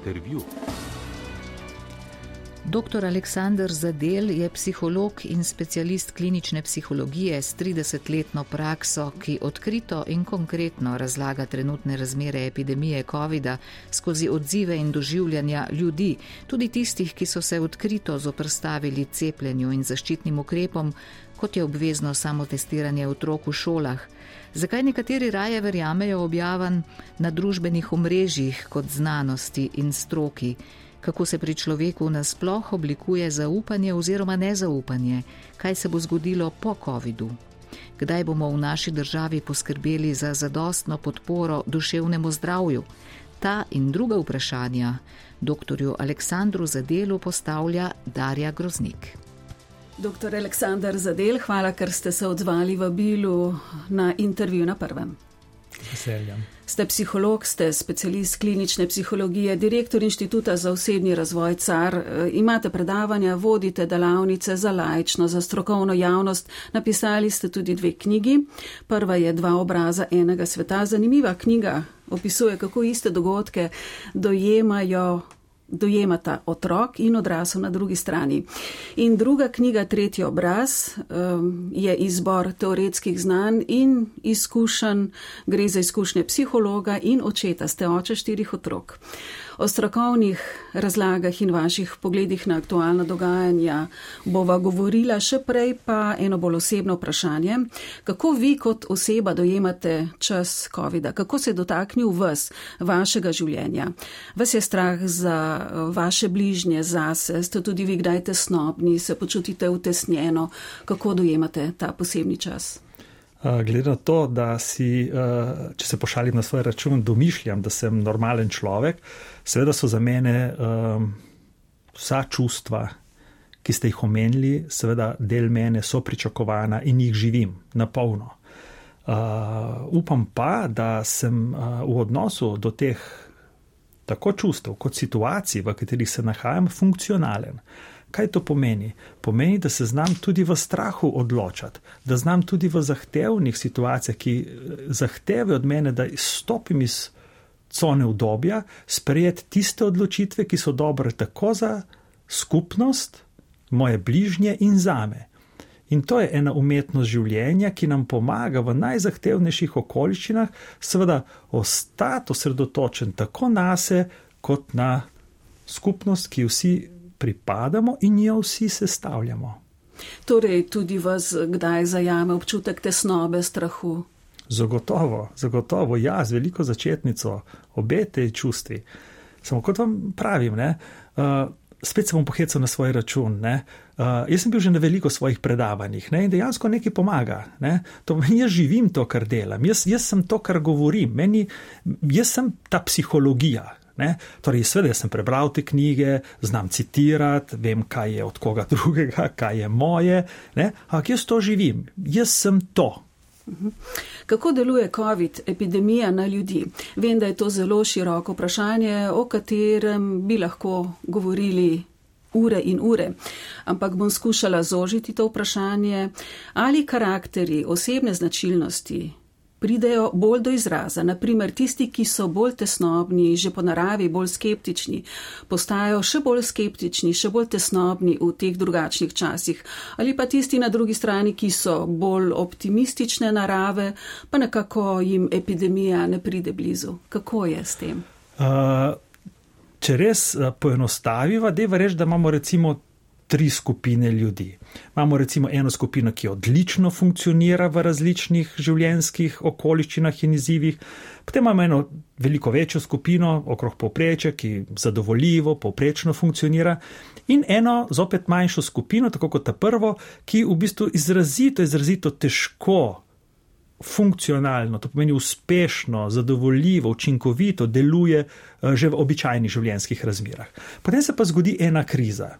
Intervju. Dr. Aleksandr Zadel je psiholog in specialist klinične psihologije s 30-letno prakso, ki odkrito in konkretno razlaga trenutne razmere epidemije COVID-a skozi odzive in doživljanja ljudi, tudi tistih, ki so se odkrito zoprstavili cepljenju in zaščitnim ukrepom, kot je obvezno samotestiranje otrok v šolah. Zakaj nekateri raje verjamejo objavan na družbenih omrežjih kot znanosti in stroki? kako se pri človeku nasploh oblikuje zaupanje oziroma nezaupanje, kaj se bo zgodilo po COVID-u. Kdaj bomo v naši državi poskrbeli za zadostno podporo duševnemu zdravju? Ta in druga vprašanja dr. Aleksandru Zadelu postavlja Darja Groznik. Dr. Aleksandr Zadel, hvala, ker ste se odzvali v Bilu na intervju na prvem. Veseljem. Ste psiholog, ste specialist klinične psihologije, direktor inštituta za osebni razvoj CAR, e, imate predavanja, vodite delavnice za lajčno, za strokovno javnost, napisali ste tudi dve knjigi. Prva je Dva obraza enega sveta. Zanimiva knjiga opisuje, kako iste dogodke dojemajo dojemata otrok in odrasel na drugi strani. In druga knjiga, Tretji obraz, um, je izbor teoretskih znanj in izkušenj, gre za izkušnje psihologa in očeta, ste oče štirih otrok. O strokovnih razlagah in vaših pogledih na aktualna dogajanja bova govorila, še prej pa eno bolj osebno vprašanje. Kako vi kot oseba dojemate čas COVID-a? Kako se je dotaknil vas, vašega življenja? Vas je strah za vaše bližnje, zase? Ste tudi vi kdaj tesnobni, se počutite utesnjeno? Kako dojemate ta posebni čas? Glede na to, da si, če se pošalim na svoj račun, domišljam, da sem normalen človek, seveda so za mene vsa čustva, ki ste jih omenili, seveda del mene so pričakovana in jih živim na polno. Upam pa, da sem v odnosu do teh tako čustev kot situacij, v katerih se nahajam, funkcionalen. Kaj to pomeni? Pomeni, da se znam tudi v strahu odločati, da znam tudi v zahtevnih situacijah, ki eh, zahtevajo od mene, da stopim iz cone obdobja, sprejeti tiste odločitve, ki so dobre tako za skupnost, moje bližnje in zame. In to je ena umetnost življenja, ki nam pomaga v najzahtevnejših okoliščinah, seveda, ostati osredotočen tako na sebe, kot na skupnost, ki vsi pripadamo in jo vsi sestavljamo. Torej, tudi vas kdaj zajame občutek tesnobe, strahu? Zagotovo, zagotovo, ja, z veliko začetnico, obe te čustvi. Samo kot vam pravim, ne, uh, spet se bom pohecal na svoj račun. Uh, jaz sem bil že na veliko svojih predavanjih ne, in dejansko nekaj pomaga. Ne. To, jaz živim to, kar delam, jaz, jaz sem to, kar govorim, meni, jaz sem ta psihologija. Ne? Torej, seveda sem prebral te knjige, znam citirati, vem, kaj je od koga drugega, kaj je moje, ampak jaz to živim, jaz sem to. Kako deluje COVID epidemija na ljudi? Vem, da je to zelo široko vprašanje, o katerem bi lahko govorili ure in ure, ampak bom skušala zožiti to vprašanje, ali karakteri, osebne značilnosti pridejo bolj do izraza. Naprimer, tisti, ki so bolj tesnobni, že po naravi bolj skeptični, postajajo še bolj skeptični, še bolj tesnobni v teh drugačnih časih. Ali pa tisti na drugi strani, ki so bolj optimistične narave, pa nekako jim epidemija ne pride blizu. Kako je s tem? Uh, če res uh, poenostaviva, deva reči, da imamo recimo tri skupine ljudi. Imamo recimo eno skupino, ki odlično funkcionira v različnih življenjskih okoliščinah in izzivih, potem imamo eno veliko večjo skupino okrog povprečja, ki zadovoljivo, povprečno funkcionira, in eno zopet manjšo skupino, tako kot ta prvo, ki v bistvu izrazito, izrazito težko. Funkcionalno, to pomeni uspešno, zadovoljivo, učinkovito deluje eh, že v običajnih življenjskih razmerah. Potem se pa zgodi ena kriza.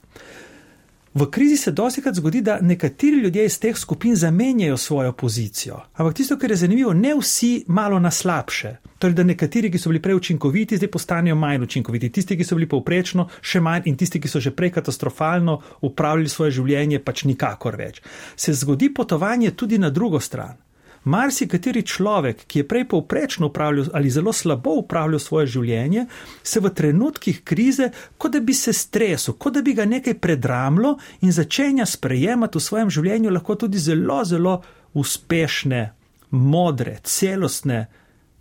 V krizi se dosikrat zgodi, da nekateri ljudje iz teh skupin zamenjajo svojo pozicijo. Ampak tisto, kar je zanimivo, ne vsi malo na slabše. Torej, da nekateri, ki so bili prej učinkoviti, zdaj postanejo manj učinkoviti. Tisti, ki so bili povprečno, še manj in tisti, ki so že prej katastrofalno upravljali svoje življenje, pač nikakor več. Se zgodi potovanje tudi na drugo stran. Marsikateri človek, ki je prej povprečno upravljal ali zelo slabo upravljal svoje življenje, se v trenutkih krize, kot da bi se stresel, kot da bi ga nekaj predramlo in začenja sprejemati v svojem življenju lahko tudi zelo, zelo uspešne, modre, celostne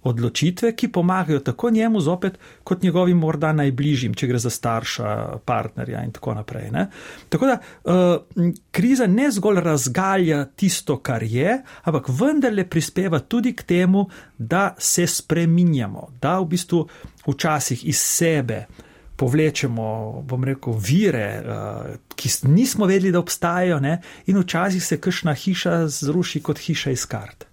odločitve, ki pomagajo tako njemu zopet, kot njegovim morda najbližjim, če gre za starša, partnerja in tako naprej. Ne? Tako da uh, kriza ne zgolj razgalja tisto, kar je, ampak vendarle prispeva tudi k temu, da se spreminjamo, da v bistvu včasih iz sebe. Povlečemo, bom rekel, vire, uh, ki nismo vedeli, da obstajajo, ne? in včasih se kršna hiša zruši kot hiša iz kart.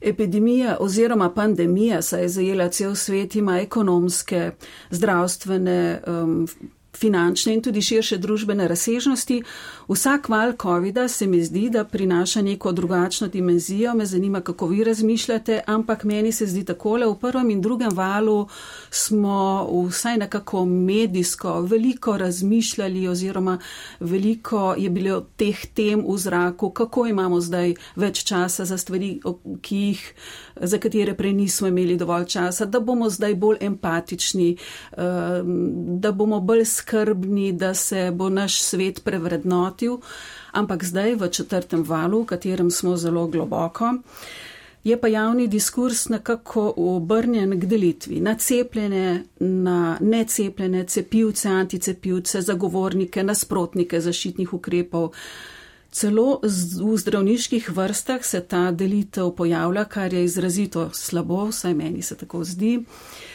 Epidemija oziroma pandemija, saj je zajela cel svet, ima ekonomske, zdravstvene, um, finančne in tudi širše družbene razsežnosti. Vsak val COVID-a se mi zdi, da prinaša neko drugačno dimenzijo. Me zanima, kako vi razmišljate, ampak meni se zdi takole. V prvem in drugem valu smo vsaj nekako medijsko veliko razmišljali oziroma veliko je bilo teh tem v zraku, kako imamo zdaj več časa za stvari, ki jih, za katere prej nismo imeli dovolj časa, da bomo zdaj bolj empatični, um, da bomo bolj skrbni, da se bo naš svet prevrednotil, ampak zdaj v četrtem valu, v katerem smo zelo globoko, je pa javni diskurs nekako obrnjen k delitvi na cepljene, na necepljene, cepivce, anticepivce, zagovornike, nasprotnike zaščitnih ukrepov. Celo v zdravniških vrstah se ta delitev pojavlja, kar je izrazito slabo, vsaj meni se tako zdi. Eh,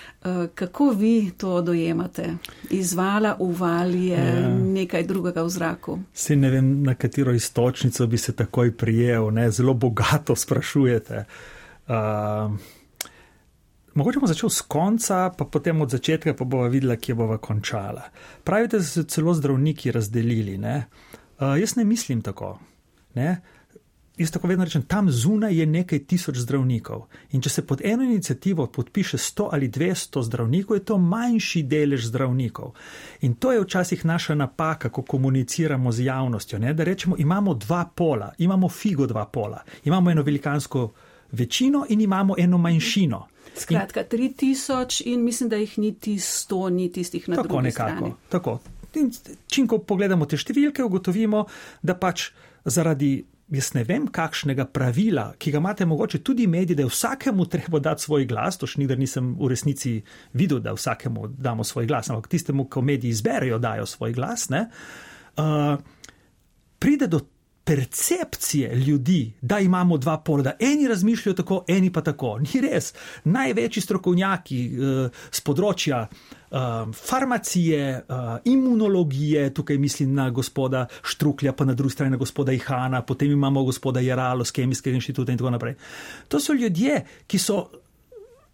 kako vi to dojemate? Izvala, uvali je ja. nekaj drugega v zraku. Se ne vem, na katero istočnico bi se takoj prijel, ne? zelo bogato sprašujete. Uh, mogoče bomo začeli s konca, pa potem od začetka, pa bomo videli, kje bomo končala. Pravite, da so se celo zdravniki razdelili. Uh, jaz ne mislim tako. Ne? Uh, Jaz tako vedno rečem, tam zunaj je nekaj tisoč zdravnikov. In če se pod eno inicijativo podpiše 100 ali 200 zdravnikov, je to manjši delež zdravnikov. In to je včasih naša napaka, ko komuniciramo z javnostjo. Ne? Da rečemo, imamo dva pola, imamo figo dva pola, imamo eno velikansko večino in imamo eno manjšino. Skratka, 3000 in mislim, da jih niti 100 ni tistih na tako nekako. Strani. Tako. In čim ko pogledamo te številke, ugotovimo, da pač zaradi jaz ne vem, kakšnega pravila, ki ga imate mogoče tudi mediji, da je vsakemu treba dati svoj glas, to še ni, da nisem v resnici videl, da vsakemu damo svoj glas, ampak tistemu, ko mediji izberejo, dajo svoj glas, ne, uh, pride do percepcije ljudi, da imamo dva pola, eni razmišljajo tako, eni pa tako. Ni res. Največji strokovnjaki uh, z področja uh, farmacije, uh, imunologije, tukaj mislim na gospoda Štruklja, pa na drugi strani na gospoda Ihana, potem imamo gospoda Jaralo z Kemijskega inštituta in tako naprej. To so ljudje, ki so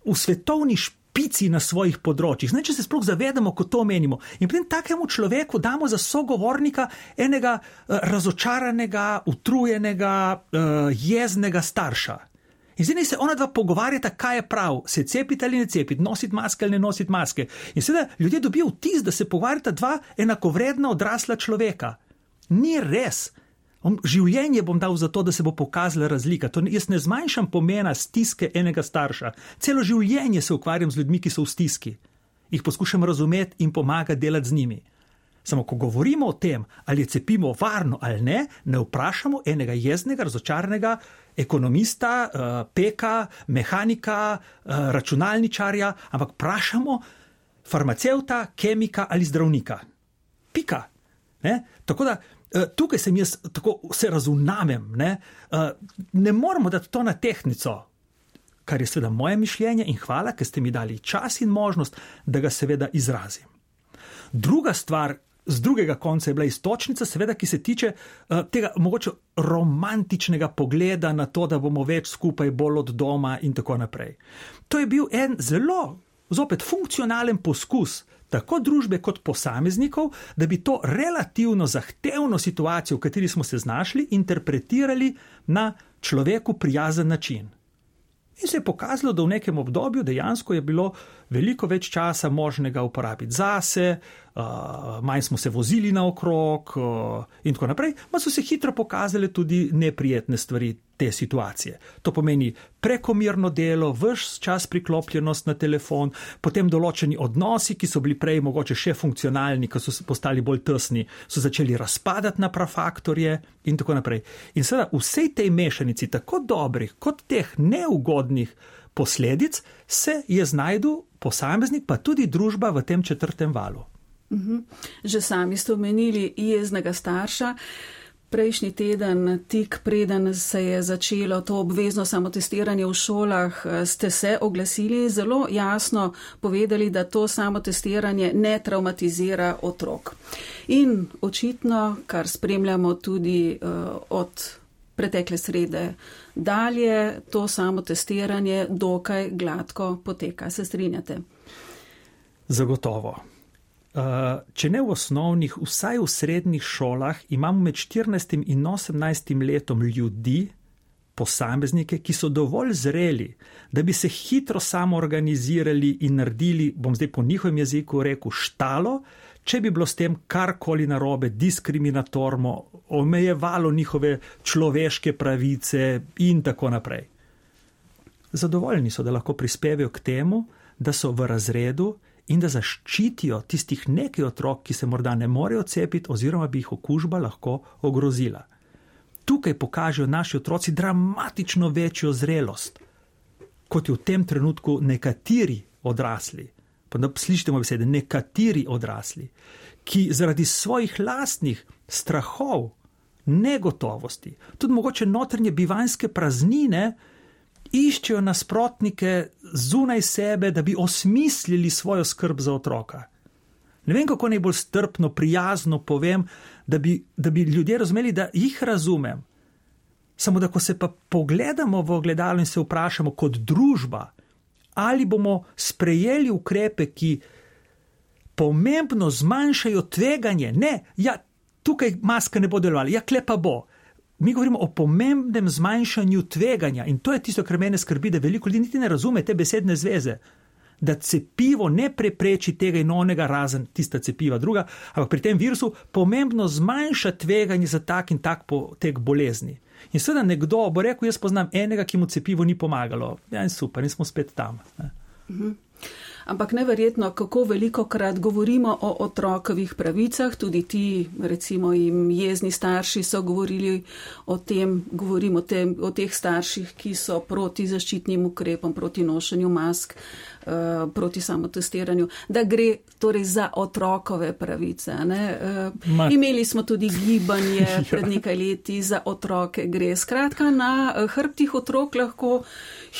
v svetovni šport pici na svojih področjih. Zdaj, če se sploh zavedamo, ko to menimo. In potem takemu človeku damo za sogovornika enega uh, razočaranega, utrujenega, uh, jeznega starša. In zdaj se ona dva pogovarjata, kaj je prav, se cepiti ali ne cepiti, nositi maske ali ne nositi maske. In sedaj ljudje dobijo vtis, da se pogovarjata dva enakovredna odrasla človeka. Ni res. Življenje bom dal za to, da se bo pokazala razlika. To, jaz ne zmanjšam pomena stiske enega starša. Celo življenje se ukvarjam z ljudmi, ki so v stiski. Jih poskušam razumeti in pomagati delati z njimi. Samo ko govorimo o tem, ali je cepimo varno ali ne, ne vprašamo enega jeznega, razočarnega ekonomista, uh, peka, mehanika, uh, računalničarja, ampak vprašamo farmacevta, kemika ali zdravnika. Pika. Ne? Tako da Eh, tukaj sem jaz tako vse razumem, ne, uh, ne moramo dati to na tehnico, kar je seveda moje mišljenje in hvala, ker ste mi dali čas in možnost, da ga seveda izrazim. Druga stvar. Z drugega konca je bila istočnica, seveda, ki se tiče uh, tega mogoče romantičnega pogleda na to, da bomo več skupaj, bolj od doma in tako naprej. To je bil en zelo, zopet, funkcionalen poskus tako družbe kot posameznikov, da bi to relativno zahtevno situacijo, v kateri smo se znašli, interpretirali na človeku prijazen način. In se je pokazalo, da v nekem obdobju dejansko je bilo veliko več časa možnega uporabiti zase, uh, manj smo se vozili naokrog uh, in tako naprej, pa so se hitro pokazale tudi neprijetne stvari te situacije. To pomeni prekomirno delo, vse čas priklopljenost na telefon, potem določeni odnosi, ki so bili prej mogoče še funkcionalni, ko so postali bolj tesni, so začeli razpadati na prafaktorje in tako naprej. In seveda vsej tej mešanici, tako dobrih kot teh neugodnih posledic, se je znajdel posameznik, pa tudi družba v tem četrtem valu. Mhm. Že sami ste omenili jeznega starša. Prejšnji teden, tik preden se je začelo to obvezno samotestiranje v šolah, ste se oglasili zelo jasno povedali, da to samotestiranje ne traumatizira otrok. In očitno, kar spremljamo tudi uh, od pretekle srede dalje, to samotestiranje dokaj gladko poteka. Se strinjate? Zagotovo. Uh, če ne v osnovnih, vsaj v srednjih šolah, imamo med 14 in 18 letom ljudi, posameznike, ki so dovolj zreli, da bi se hitro samo organizirali in naredili, bom zdaj po njihovem jeziku rekel, štalo, če bi bilo s tem karkoli narobe, diskriminatorno, omejevalo njihove človeške pravice in tako naprej. Zadovoljni so, da lahko prispevajo k temu, da so v razredu in da zaščitijo tistih nekaj otrok, ki se morda ne morejo cepiti, oziroma bi jih okužba lahko ogrozila. Tukaj pokažejo naši otroci dramatično večjo zrelost, kot jo v tem trenutku nekateri odrasli. Pa da slišite moje besede, nekateri odrasli, ki zaradi svojih lastnih strahov, negotovosti, tudi mogoče notranje bivanske praznine, iščejo nasprotnike zunaj sebe, da bi osmislili svojo skrb za otroka. Ne vem, kako najbolj strpno, prijazno povem, da bi, da bi ljudje razumeli, da jih razumem. Samo da, ko se pa pogledamo v ogledalo in se vprašamo kot družba, ali bomo sprejeli ukrepe, ki pomembno zmanjšajo tveganje, ne, ja, tukaj maska ne bo delovala, ja, klepa bo mi govorimo o pomembnem zmanjšanju tveganja in to je tisto, kar mene skrbi, da veliko ljudi niti ne razume te besedne zveze. Da cepivo ne prepreči tega in onega, razen tista cepiva druga, ampak pri tem virusu pomembno zmanjša tveganje za tak in tak potek bolezni. In seveda nekdo bo rekel: Jaz poznam enega, ki mu cepivo ni pomagalo. Ja, in super, in smo spet tam. Uh -huh ampak neverjetno, kako veliko krat govorimo o otrokovih pravicah, tudi ti, recimo, jim jezni starši so govorili o tem, govorimo o, tem, o teh starših, ki so proti zaščitnim ukrepom, proti nošenju mask, uh, proti samotestiranju, da gre torej za otrokove pravice. Uh, imeli smo tudi gibanje ja. pred nekaj leti za otroke, gre skratka na hrbtih otrok lahko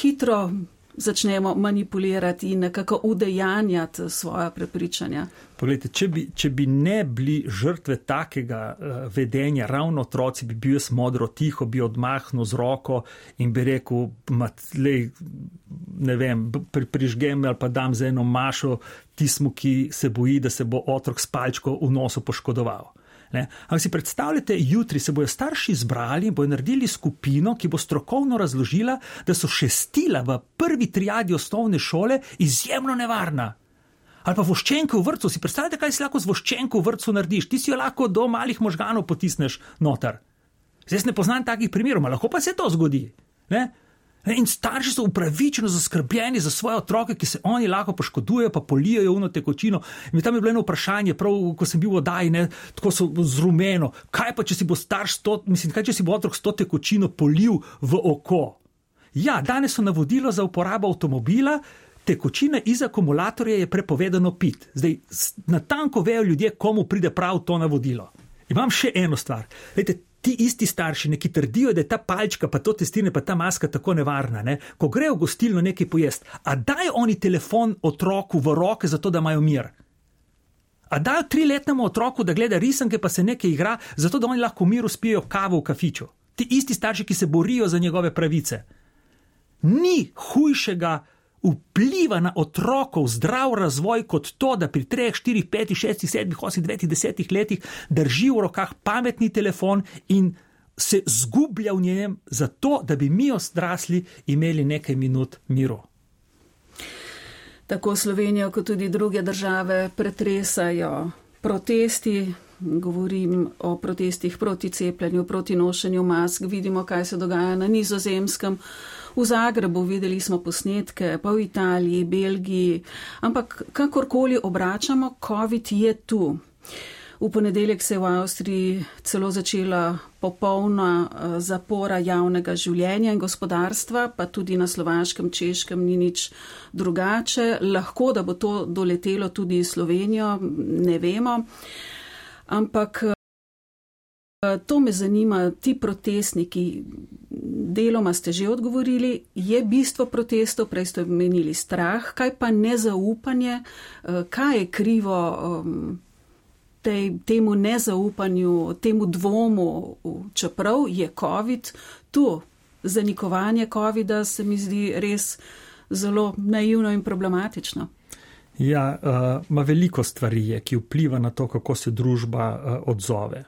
hitro začnemo manipulirati in nekako udejanjati svoje prepričanja. Poglejte, če, bi, če bi ne bili žrtve takega uh, vedenja, ravno otroci, bi bil jaz modro tiho, bi odmahnil z roko in bi rekel, lej, ne vem, pri, prižgem ali pa dam za eno mašo tismu, ki se boji, da se bo otrok s palčko v nosu poškodoval. Ampak si predstavljate, jutri se bodo starši zbrali in bodo naredili skupino, ki bo strokovno razložila, da so šestila v prvi triadi osnovne šole izjemno nevarna. Ali pa voščenke v vrtu, si predstavljate, kaj si lahko z voščenko v vrtu narediš, ti si jo lahko do malih možganov potisneš noter. Zdaj ne poznam takih primerov, lahko pa se to zgodi. Ne? In starši so upravičeno zaskrbljeni za svoje otroke, ki se oni lahko poškodujejo, pa polijajo uno tekočino. In tam je bilo eno vprašanje, prav ko sem bil v oddaji, ne, tako so zrumeno. Kaj pa, če si bo starš, sto, mislim, kaj če si bo otrok s to tekočino polil v oko? Ja, danes so navodilo za uporabo avtomobila. Tekočina iz akumulatorja je prepovedano pit. Zdaj, na tanko vejo ljudje, komu pride prav to navodilo. Imam še eno stvar. Lejte, ti isti starši, ki trdijo, da je ta palčka, pa to testiranje, pa ta maska tako nevarna, ne, ko grejo v gostilno nekaj pojesti, a dajo oni telefon otroku v roke, zato da imajo mir. A dajo triletnemu otroku, da gleda risanke, pa se nekaj igra, zato da oni lahko v miru spijo kavo v kafiču. Ti isti starši, ki se borijo za njegove pravice. Ni hujšega vpliva na otrokov zdrav razvoj kot to, da pri 3, 4, 5, 6, 7, 8, 9, 10 letih drži v rokah pametni telefon in se zgublja v njem, zato da bi mi odrasli imeli nekaj minut miru. Tako Slovenijo, kot tudi druge države pretresajo protesti, govorim o protestih proti cepljenju, proti nošenju mask, vidimo, kaj se dogaja na nizozemskem. V Zagrebu videli smo posnetke, pa v Italiji, Belgiji, ampak kakorkoli obračamo, COVID je tu. V ponedeljek se je v Avstriji celo začela popolna eh, zapora javnega življenja in gospodarstva, pa tudi na slovaškem, češkem ni nič drugače. Lahko, da bo to doletelo tudi Slovenijo, ne vemo. Ampak to me zanima, ti protestniki, deloma ste že odgovorili, je bistvo protestov, prej ste omenili strah, kaj pa nezaupanje, eh, kaj je krivo. Um, tej, temu nezaupanju, temu dvomu, čeprav je COVID tu, zanikovanje COVID-a se mi zdi res zelo naivno in problematično. Ja, uh, ima veliko stvari, je, ki vpliva na to, kako se družba uh, odzove.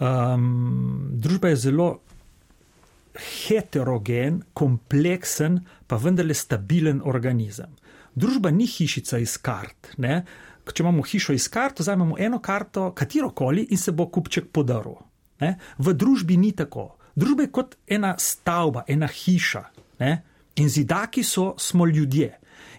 Um, družba je zelo heterogen, kompleksen, pa vendarle stabilen organizem. Družba ni hišica iz kart. Ne? če imamo hišo iz kart, vzamemo eno karto, katero koli in se bo kupček podaril. Ne? V družbi ni tako. Družba je kot ena stavba, ena hiša ne? in zidaki so, smo ljudje.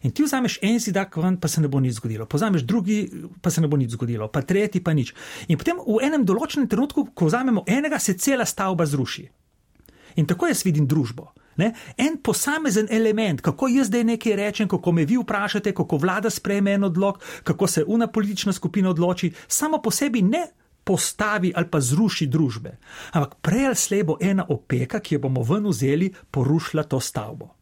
In ti vzameš en zidak ven, pa se ne bo nič zgodilo, pozameš drugi, pa se ne bo nič zgodilo, pa tretji, pa nič. In potem v enem določenem trenutku, ko vzamemo enega, se cela stavba zruši. In tako jaz vidim družbo. Ne? En posamezen element, kako jaz zdaj nekaj rečem, kako me vi vprašate, kako vlada sprejme en odlog, kako se una politična skupina odloči, samo po sebi ne postavi ali pa zruši družbe. Ampak prej ali slej bo ena opeka, ki jo bomo ven vzeli, porušila to stavbo.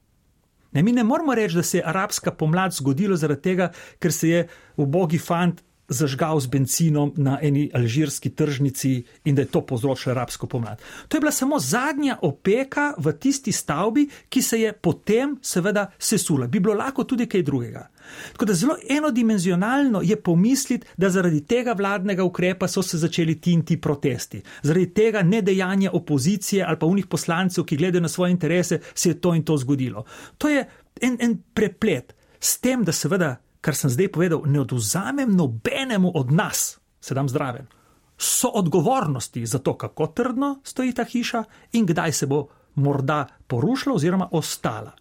Ne, mi ne moramo reči, da se je arabska pomlad zgodila zaradi tega, ker se je v bogi fant zažgal z benzinom na eni alžirski tržnici in da je to povzročilo arabsko pomlad. To je bila samo zadnja opeka v tisti stavbi, ki se je potem seveda sesula. Bi bilo lahko tudi kaj drugega. Tako da zelo enodimenzionalno je pomisliti, da zaradi tega vladnega ukrepa so se začeli ti in ti protesti. Zaradi tega nedejanja opozicije ali pa unih poslancev, ki gledajo na svoje interese, se je to in to zgodilo. To je en, en preplet s tem, da seveda kar sem zdaj povedal, ne oduzamem nobenemu od nas, sedem zdraven, so odgovornosti za to, kako trdno stoji ta hiša in kdaj se bo morda porušila oziroma ostala.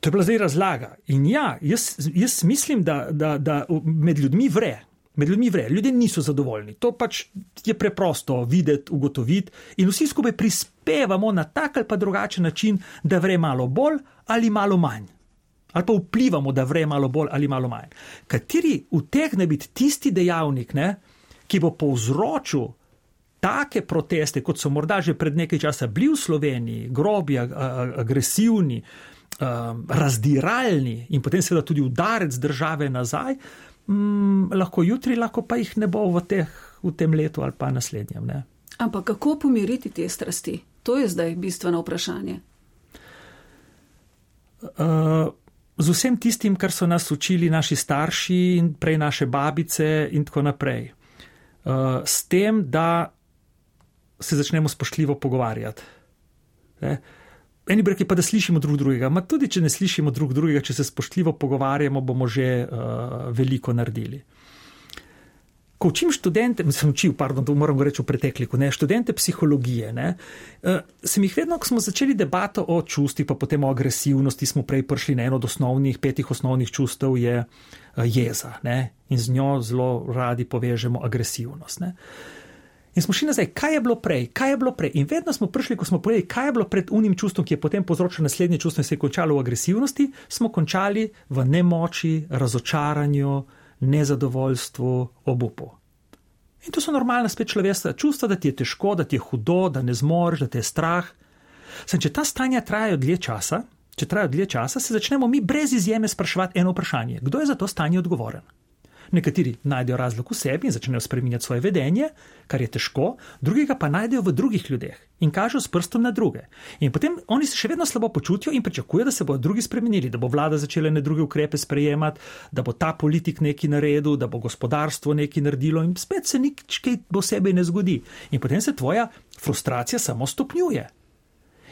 To je bila zdaj razlaga. In ja, jaz, jaz mislim, da, da, da med ljudmi vre. Med ljudmi vre, ljudje niso zadovoljni. To pač je preprosto videti, ugotoviti, in vsi skupaj prispevamo na tak ali pa drugačen način, da vre malo bolj ali malo manj ali pa vplivamo, da vre malo bolj ali malo manj. Kateri utegne biti tisti dejavnik, ne, ki bo povzročil take proteste, kot so morda že pred nekaj časa bili v Sloveniji, grobi, agresivni, razdiralni in potem seveda tudi udarec države nazaj, mm, lahko jutri, lahko pa jih ne bo v, teh, v tem letu ali pa naslednjem. Ne. Ampak kako pomiriti te strasti? To je zdaj bistveno vprašanje. Uh, z vsem tistim, kar so nas učili naši starši in prej naše babice in tako naprej. Uh, s tem, da se začnemo spoštljivo pogovarjati. Ne? Eni breki pa, da slišimo drug drugega, ma tudi, če ne slišimo drug drugega, če se spoštljivo pogovarjamo, bomo že uh, veliko naredili ko učim študente, sem učil, pardon, to moram reči v pretekliku, ne, študente psihologije, ne, uh, sem jih vedno, ko smo začeli debato o čustih, pa potem o agresivnosti, smo prej prišli na eno od osnovnih, petih osnovnih čustev, je uh, jeza, ne, in z njo zelo radi povežemo agresivnost. Ne. In smo šli nazaj, kaj je bilo prej, kaj je bilo prej. In vedno smo prišli, ko smo povedali, kaj je bilo pred unim čustvom, ki je potem povzročilo naslednje čustvo in se je končalo v agresivnosti, smo končali v nemoči, razočaranju, nezadovoljstvu, obupu. In to so normalna spet človeška čustva, da ti je težko, da ti je hudo, da ne zmoriš, da te je strah. Sem, če ta stanja trajajo dlje časa, če trajajo dlje časa, se začnemo mi brez izjeme spraševati eno vprašanje: kdo je za to stanje odgovoren? Nekateri najdejo razlog v sebi in začnejo spreminjati svoje vedenje, kar je težko, drugega pa najdejo v drugih ljudeh in kažejo s prstom na druge. In potem oni se še vedno slabo počutijo in pričakujejo, da se bodo drugi spremenili, da bo vlada začela ne druge ukrepe sprejemati, da bo ta politik nekaj naredil, da bo gospodarstvo nekaj naredilo in spet se nič kaj bo sebe ne zgodi. In potem se tvoja frustracija samo stopnjuje.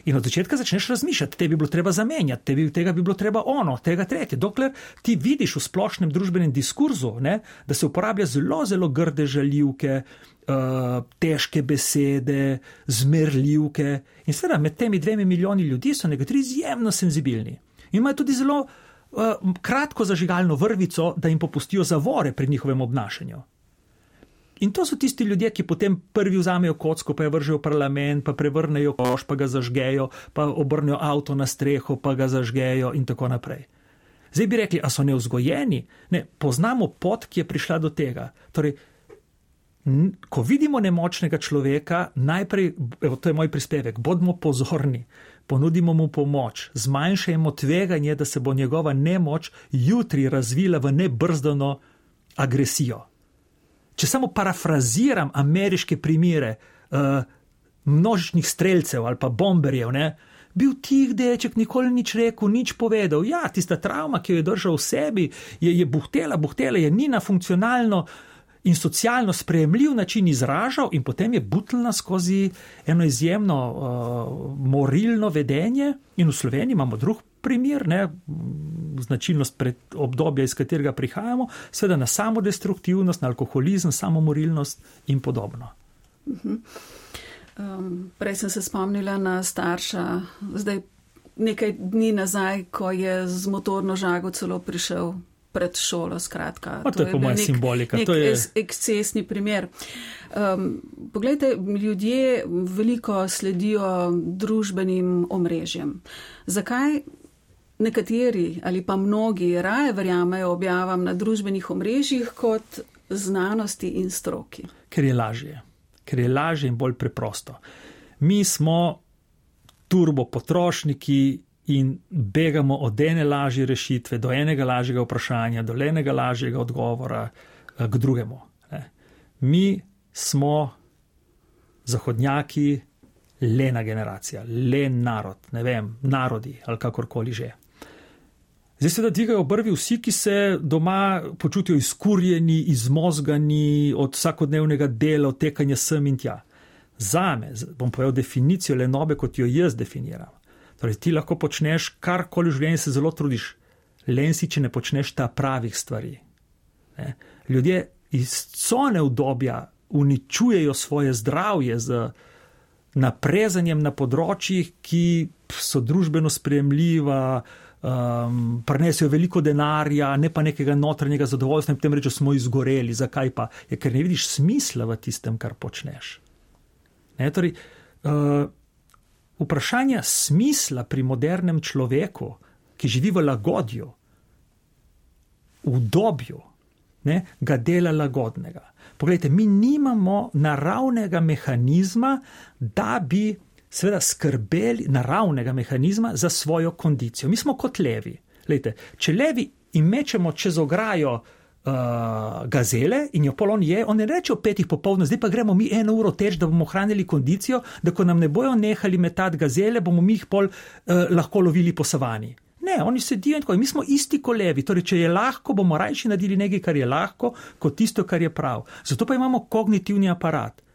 In od začetka začneš razmišljati, te bi bilo treba zamenjati, te bi, tega bi bilo treba ono, tega tretje. Dokler ti vidiš v splošnem družbenem diskurzu, ne, da se uporablja zelo, zelo grde žaljivke, uh, težke besede, zmerljivke. In seveda med temi dvemi milijoni ljudi so nekateri izjemno senzibilni. Imajo tudi zelo uh, kratko zažigalno vrvico, da jim popustijo zavore pri njihovem obnašanju. In to so tisti ljudje, ki potem prvi vzamejo kocko, pa jo vržejo v parlament, pa prevrnejo koš, pa ga zažgejo, pa obrnejo avto na streho, pa ga zažgejo in tako naprej. Zdaj bi rekli, a so neuzgojeni? Ne, poznamo pot, ki je prišla do tega. Torej, ko vidimo nemočnega človeka, najprej, evo, to je moj prispevek, bodimo pozorni, ponudimo mu pomoč, zmanjšajmo tveganje, da se bo njegova nemoč jutri razvila v nebrzdano agresijo. Če samo parafraziram ameriške primere uh, množičnih streljcev ali pa bomberjev, ne, bil tih deček, nikoli nič rekel, nič povedal. Ja, tista travma, ki jo je držal v sebi, je, je buhtela, buhtela, je nina funkcionalno in socialno sprejemljiv način izražal, in potem je butlna skozi eno izjemno uh, morilno vedenje. In v Sloveniji imamo drug primer, ne, značilnost pred obdobja, iz katerega prihajamo, seveda na samodestruktivnost, na alkoholizem, samomorilnost in podobno. Um, prej sem se spomnila na starša, zdaj nekaj dni nazaj, ko je z motorno žago celo prišel pred šolo. Skratka, to, to je po mojem simbolika. To je ekscesni primer. Um, poglejte, ljudje veliko sledijo družbenim omrežjem. Zakaj nekateri ali pa mnogi raje verjamejo objavam na družbenih omrežjih kot znanosti in stroki. Ker je lažje, ker je lažje in bolj preprosto. Mi smo turbo potrošniki in begamo od ene lažje rešitve do enega lažjega vprašanja, do enega lažjega odgovora eh, k drugemu. Mi smo zahodnjaki, lena generacija, len narod, ne vem, narodi ali kakorkoli že. Zdaj se da dvigajo obrvi vsi, ki se doma počutijo izkurjeni, izmozgani od vsakodnevnega dela, od tekanja sem in tja. Za me, bom povedal definicijo lenobe, kot jo jaz definiram. Torej, ti lahko počneš karkoli v življenju, se zelo trudiš, len si, če ne počneš ta pravih stvari. Ne? Ljudje iz cone obdobja uničujejo svoje zdravje z naprezanjem na področjih, ki so družbeno sprejemljiva, um, prenesijo veliko denarja, ne pa nekega notranjega zadovoljstva in potem rečejo, smo izgoreli. Zakaj pa? Je, ker ne vidiš smisla v tistem, kar počneš. Ne, torej, uh, vprašanja smisla pri modernem človeku, ki živi v lagodju, v dobju, ne, ga dela lagodnega. Poglejte, mi nimamo naravnega mehanizma, da bi seveda skrbeli naravnega mehanizma za svojo kondicijo. Mi smo kot levi. Lejte, če levi in mečemo čez ograjo uh, gazele in jo polon je, on ne reče o petih popoldne, zdaj pa gremo mi eno uro teč, da bomo hranili kondicijo, da ko nam ne bojo nehali metati gazele, bomo mi jih pol uh, lahko lovili po savani. Ne, oni sedijo in tako. Mi smo isti kolevi. Torej, če je lahko, bomo rajši naredili nekaj, kar je lahko, kot tisto, kar je prav. Zato pa imamo kognitivni aparat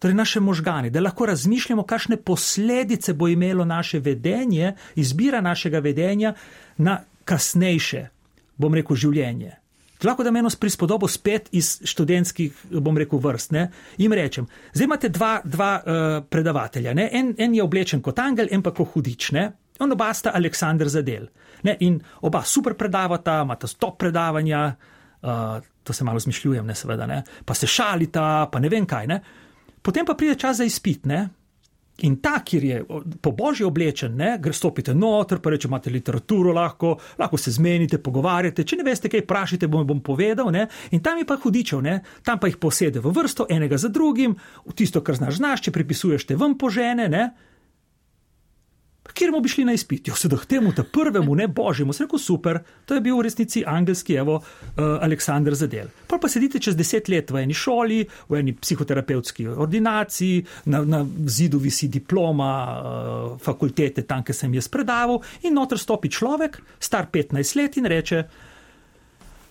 torej naše možgane, da lahko razmišljamo, kakšne posledice bo imelo naše vedenje, izbira našega vedenja na kasnejše, bom rekel, življenje. Lahko da menos prispodobo spet iz študentskih, bom rekel, vrst. Ne? Im rečem, zdaj imate dva, dva uh, predavatelja, en, en je oblečen kot angel, en pa kot hudič, ne? on oba sta Aleksandr Zadel. Ne? In oba super predavata, imata stop predavanja, uh, to se malo zmišljujem, ne seveda, ne? pa se šalita, pa ne vem kaj. Ne? Potem pa pride čas za izpit, ne? In ta, kjer je po božji oblečen, ne, gre stopite noter, pa reče, imate literaturo, lahko, lahko se zmenite, pogovarjate, če ne veste, kaj vprašate, bom, bom povedal, ne, in tam je pa hudičev, ne, tam pa jih posede v vrsto, enega za drugim, v tisto, kar znaš, znaš, če pripisuješ te vam požene, ne, kjer bomo šli na izpit. Jo, sedaj temu, ta prvemu, ne božjemu, se reko super, to je bil v resnici angelski, evo, uh, Aleksandr Zadel. Pa pa sedite čez deset let v eni šoli, v eni psihoterapevtski ordinaciji, na, na zidu visi diploma uh, fakultete, tam, kjer sem jaz predaval, in noter stopi človek, star 15 let in reče.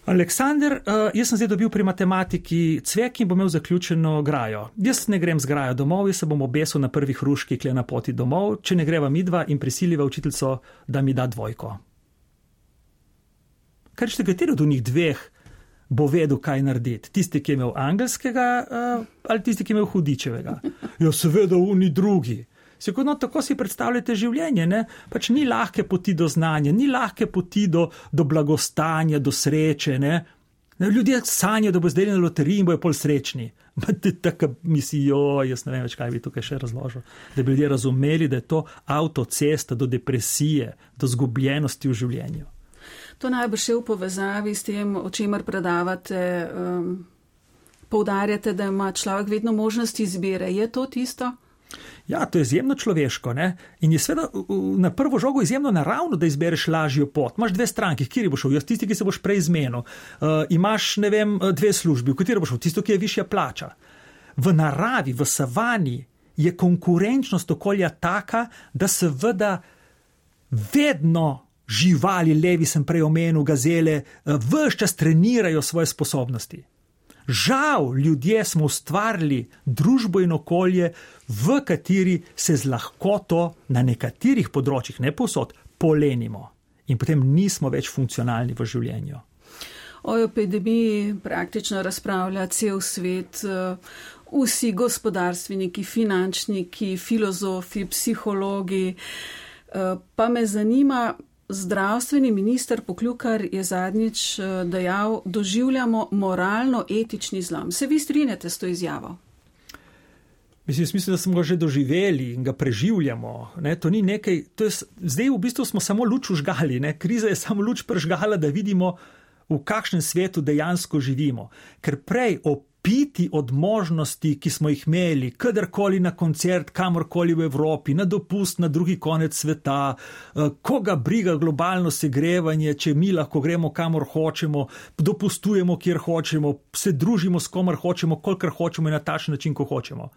Aleksandr, uh, jaz sem zdaj dobil pri matematiki cvek in bom imel zaključeno grajo. Jaz ne grem z grajo domov, jaz se bom obesil na prvi hruški, kle na poti domov, če ne greva midva in prisiliva učiteljico, da mi da dvojko. Kaj ste, kateri od njih dveh bo vedel, kaj narediti? Tisti, ki je imel angelskega uh, ali tisti, ki je imel hudičevega? Ja, seveda, oni drugi. Sigurno tako si predstavljate življenje. Ne? Pač ni lahke poti do znanja, ni lahke poti do, do blagostanja, do sreče. Ne? Ljudje sanjajo, da bo zdaj na loteriji in bojo pol srečni. Tako mislijo, jaz ne vem več, kaj bi tukaj še razložil. Da bi ljudje razumeli, da je to avtocesta do depresije, do zgubljenosti v življenju. To najbrž je v povezavi s tem, o čemer predavate. Um, poudarjate, da ima človek vedno možnost izbire. Je to tisto? Ja, to je izjemno človeško ne? in je seveda na prvo žogo izjemno naravno, da izbereš lažjo pot. Imáš dve stranki, kjer boš šel, jaz tisti, ki se boš prej zmenil. Uh, imaš, ne vem, dve službi, v kateri boš šel, tisto, ki je višja plača. V naravi, v savani je konkurenčnost okolja taka, da seveda vedno živali, levi sem prej omenil, gazele, uh, vse čas trenirajo svoje sposobnosti. Žal, ljudje smo ustvarili družbo in okolje, v kateri se z lahkoto na nekaterih področjih, ne posod, polenimo in potem nismo več funkcionalni v življenju. O epidemiji praktično razpravlja cel svet, vsi gospodarstveniki, finančniki, filozofi, psihologi. Pa me zanima, Zdravstveni minister Poklukar je zadnjič eh, dejal, doživljamo moralno-etični zlom. Se vi strinjate s to izjavo? Mislim, mislim, da smo ga že doživeli in ga preživljamo. Ne, to nekaj, to je, zdaj v bistvu smo samo luč užgali, ne, kriza je samo luč prežgala, da vidimo, v kakšnem svetu dejansko živimo. Ker prej o piti od možnosti, ki smo jih imeli, kadarkoli na koncert, kamorkoli v Evropi, na dopust na drugi konec sveta, eh, koga briga globalno segrevanje, če mi lahko gremo kamor hočemo, dopustujemo, kjer hočemo, se družimo s komer hočemo, kolikor hočemo in na takšen način, ko hočemo.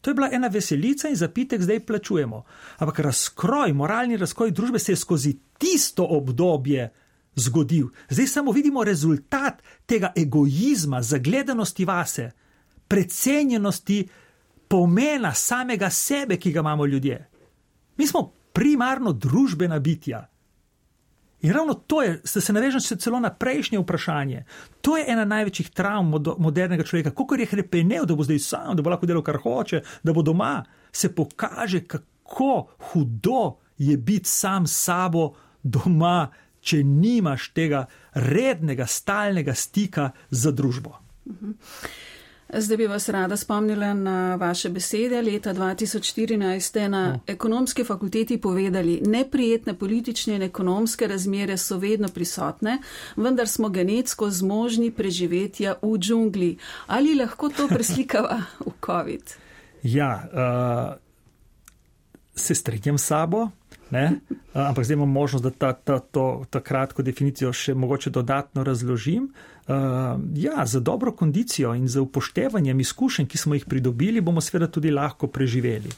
To je bila ena veselica in zapitek zdaj plačujemo. Ampak razkroj, moralni razkroj družbe se je skozi tisto obdobje zgodil. Zdaj samo vidimo rezultat tega egoizma, zagledanosti vase, precenjenosti pomena samega sebe, ki ga imamo ljudje. Mi smo primarno družbena bitja. In ravno to je, da se navežem celo na prejšnje vprašanje, to je ena največjih travm modernega človeka. Kako je hrepenel, da bo zdaj sam, da bo lahko delal, kar hoče, da bo doma, se pokaže, kako hudo je biti sam s sabo doma, če nimaš tega rednega, stalnega stika z družbo. Zdaj bi vas rada spomnila na vaše besede. Leta 2014 ste na no. ekonomski fakulteti povedali, neprijetne politične in ekonomske razmere so vedno prisotne, vendar smo genetsko zmožni preživetja v džungli. Ali lahko to preslikava v COVID? Ja, uh, se strinjam s sabo. Ne? Ampak zdaj imam možnost, da ta, ta, to, ta kratko definicijo še mogoče dodatno razložim. Uh, ja, za dobro kondicijo in za upoštevanjem izkušenj, ki smo jih pridobili, bomo seveda tudi lahko preživeli.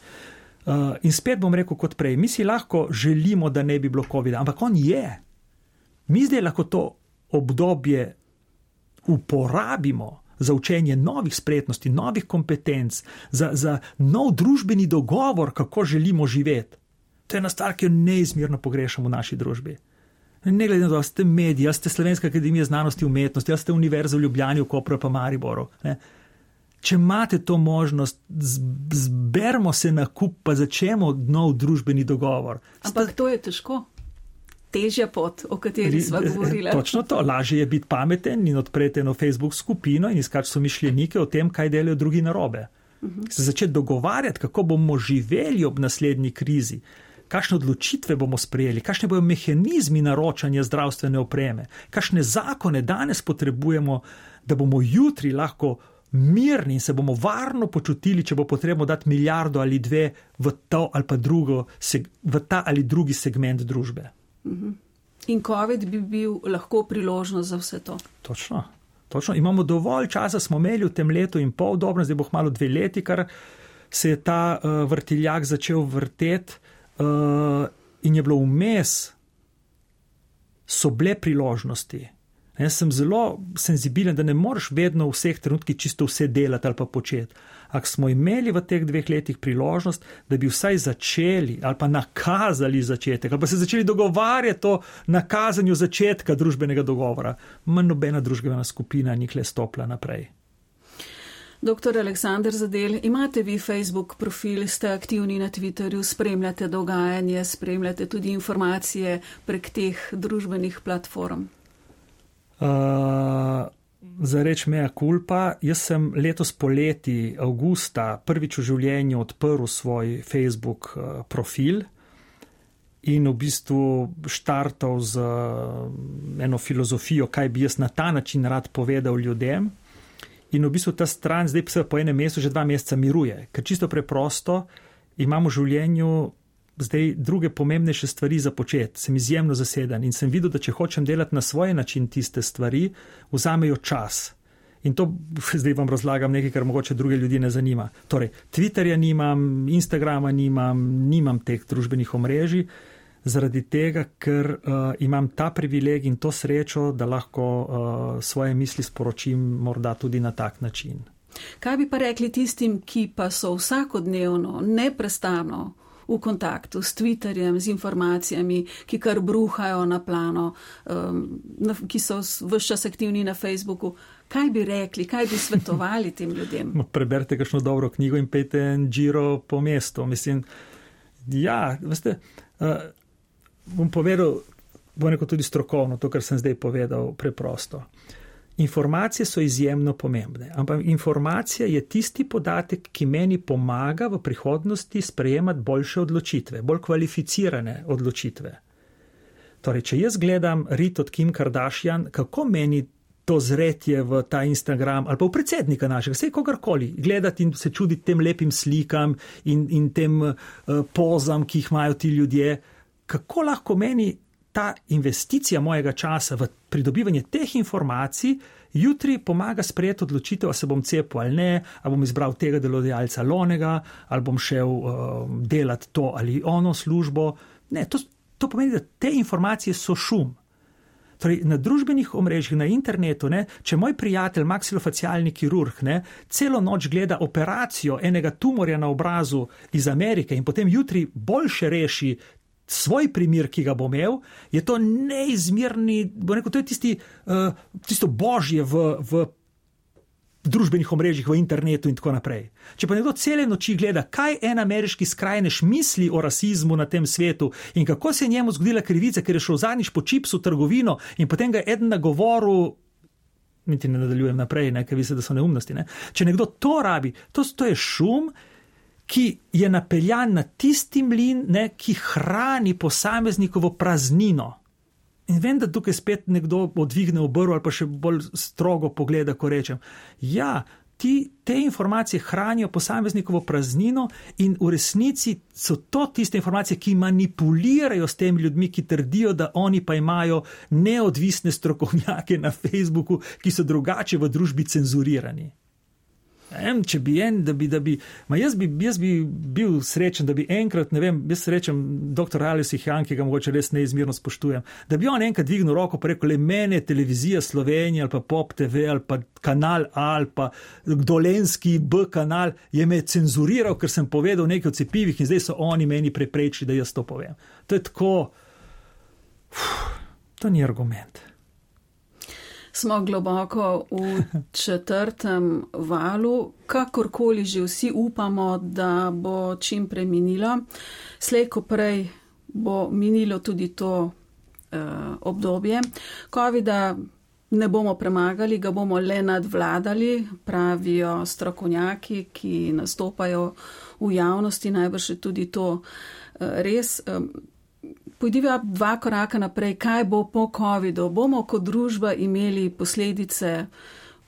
Uh, in spet bom rekel kot prej, mi si lahko želimo, da ne bi bilo COVID-a, ampak on je. Mi zdaj lahko to obdobje uporabimo za učenje novih spretnosti, novih kompetenc, za, za nov družbeni dogovor, kako želimo živeti. To je ena stvar, ki jo neizmerno pogrešamo v naši družbi. Ne glede na to, ste mediji, ste Slovenska akademija znanosti in umetnosti, ste Univerza v Ljubljani, v Kopru pa Mariboru. Ne? Če imate to možnost, zbermo se na kup, pa začnemo nov družbeni dogovor. Ampak to je težko. Težja pot, o kateri smo govorili. Točno to. Lažje je biti pameten in odpreti eno Facebook skupino in iskati so mišljenike o tem, kaj delajo drugi narobe. Uh mhm. -huh. Se začeti dogovarjati, kako bomo živeli ob naslednji krizi kakšne odločitve bomo sprejeli, kakšne bodo mehanizmi naročanja zdravstvene opreme, kakšne zakone danes potrebujemo, da bomo jutri lahko mirni in se bomo varno počutili, če bo potrebno dati milijardo ali dve v, ali drugo, v ta ali drugi segment družbe. Mhm. In COVID bi bil lahko priložnost za vse to. Točno. Točno. Imamo dovolj časa, smo imeli v tem letu in pol, dobro, zdaj bo malo dve leti, kar se je ta uh, vrtiljak začel vrteti. Uh, in je bilo vmes, so bile priložnosti. Jaz sem zelo senzibilen, da ne moreš vedno v vseh trenutkih čisto vse delati ali pa početi. Ak smo imeli v teh dveh letih priložnost, da bi vsaj začeli ali pa nakazali začetek, ali pa se začeli dogovarjati o nakazanju začetka družbenega dogovora, manj nobena družbena skupina nikle stopla naprej. Doktor Aleksandr Zadel, imate vi Facebook profil, ste aktivni na Twitterju, spremljate dogajanje, spremljate tudi informacije prek teh družbenih platform? Uh, za reč meja kulpa, jaz sem letos poleti, avgusta, prvič v življenju odprl svoj Facebook profil in v bistvu štartal z eno filozofijo, kaj bi jaz na ta način rad povedal ljudem. In v bistvu ta stran zdaj se po enem mesecu, že dva meseca miruje, ker čisto preprosto imamo v življenju zdaj druge pomembnejše stvari za početi, sem izjemno zaseden in sem videl, da če hočem delati na svoj način tiste stvari, vzamejo čas. In to zdaj vam razlagam nekaj, kar mogoče druge ljudi ne zanima. Torej, Twitterja nimam, Instagrama nimam, nimam teh družbenih omrežij zaradi tega, ker uh, imam ta privilegij in to srečo, da lahko uh, svoje misli sporočim morda tudi na tak način. Kaj bi pa rekli tistim, ki pa so vsakodnevno, neprestano v kontaktu s Twitterjem, z informacijami, ki kar bruhajo na plano, um, na, ki so vse čas aktivni na Facebooku? Kaj bi rekli, kaj bi svetovali tem ljudem? Preberite kakšno dobro knjigo in pejte en giro po mestu. Mislim, ja, veste. Uh, bom povedal, bo neko tudi strokovno, to, kar sem zdaj povedal, preprosto. Informacije so izjemno pomembne, ampak informacija je tisti podatek, ki meni pomaga v prihodnosti sprejemati boljše odločitve, bolj kvalificirane odločitve. Torej, če jaz gledam rit od Kim Kardashian, kako meni to zretje v ta Instagram ali pa v predsednika našega, vse kogarkoli, gledati in se čuditi tem lepim slikam in, in tem uh, pozam, ki jih imajo ti ljudje, kako lahko meni ta investicija mojega časa v pridobivanje teh informacij jutri pomaga sprejeti odločitev, ali se bom cepil ali ne, ali bom izbral tega delodajalca lonega, ali bom šel uh, delati to ali ono službo. Ne, to, to pomeni, da te informacije so šum. Torej, na družbenih omrežjih, na internetu, ne, če moj prijatelj, maksilofacialni kirurg, ne, celo noč gleda operacijo enega tumorja na obrazu iz Amerike in potem jutri boljše reši svoj primer, ki ga bo imel, je to neizmerni, bo rekel, to je tisti, uh, tisto božje v, v družbenih omrežjih, v internetu in tako naprej. Če pa nekdo cele noči gleda, kaj en ameriški skrajnež misli o rasizmu na tem svetu in kako se je njemu zgodila krivica, ker je šel zadnjič po čipsu v trgovino in potem ga eden nagovoril. Niti ne nadaljujem naprej, ne, ker vi se, da so neumnosti. Ne. Če nekdo to rabi, to, to je šum, ki je napeljan na tisti mlin, ne, ki hrani posameznikovo praznino. In vem, da tukaj spet nekdo odvigne obrv ali pa še bolj strogo pogleda, ko rečem. Ja, ti, te informacije hranijo posameznikovo praznino in v resnici so to tiste informacije, ki manipulirajo s temi ljudmi, ki trdijo, da oni pa imajo neodvisne strokovnjake na Facebooku, ki so drugače v družbi cenzurirani. Em, če bi en, da bi, da bi, ma jaz bi, jaz bi bil srečen, da bi enkrat, ne vem, jaz srečen dr. Alice Ihan, ki ga mogoče res neizmerno spoštujem, da bi on enkrat dvignil roko in rekel, le mene, televizija Slovenija ali pa Pop TV ali pa kanal A ali pa dolenski B kanal je me cenzuriral, ker sem povedal nekaj o cepivih in zdaj so oni meni preprečili, da jaz to povem. To je tako, uf, to ni argument. Smo globoko v četrtem valu, kakorkoli že vsi upamo, da bo čim prej minilo. Slejko prej bo minilo tudi to uh, obdobje. COVID-a ne bomo premagali, ga bomo le nadvladali, pravijo strokovnjaki, ki nastopajo v javnosti, najbrž je tudi to uh, res. Um, Pojdiva dva koraka naprej, kaj bo po COVID-u. Bomo kot družba imeli posledice,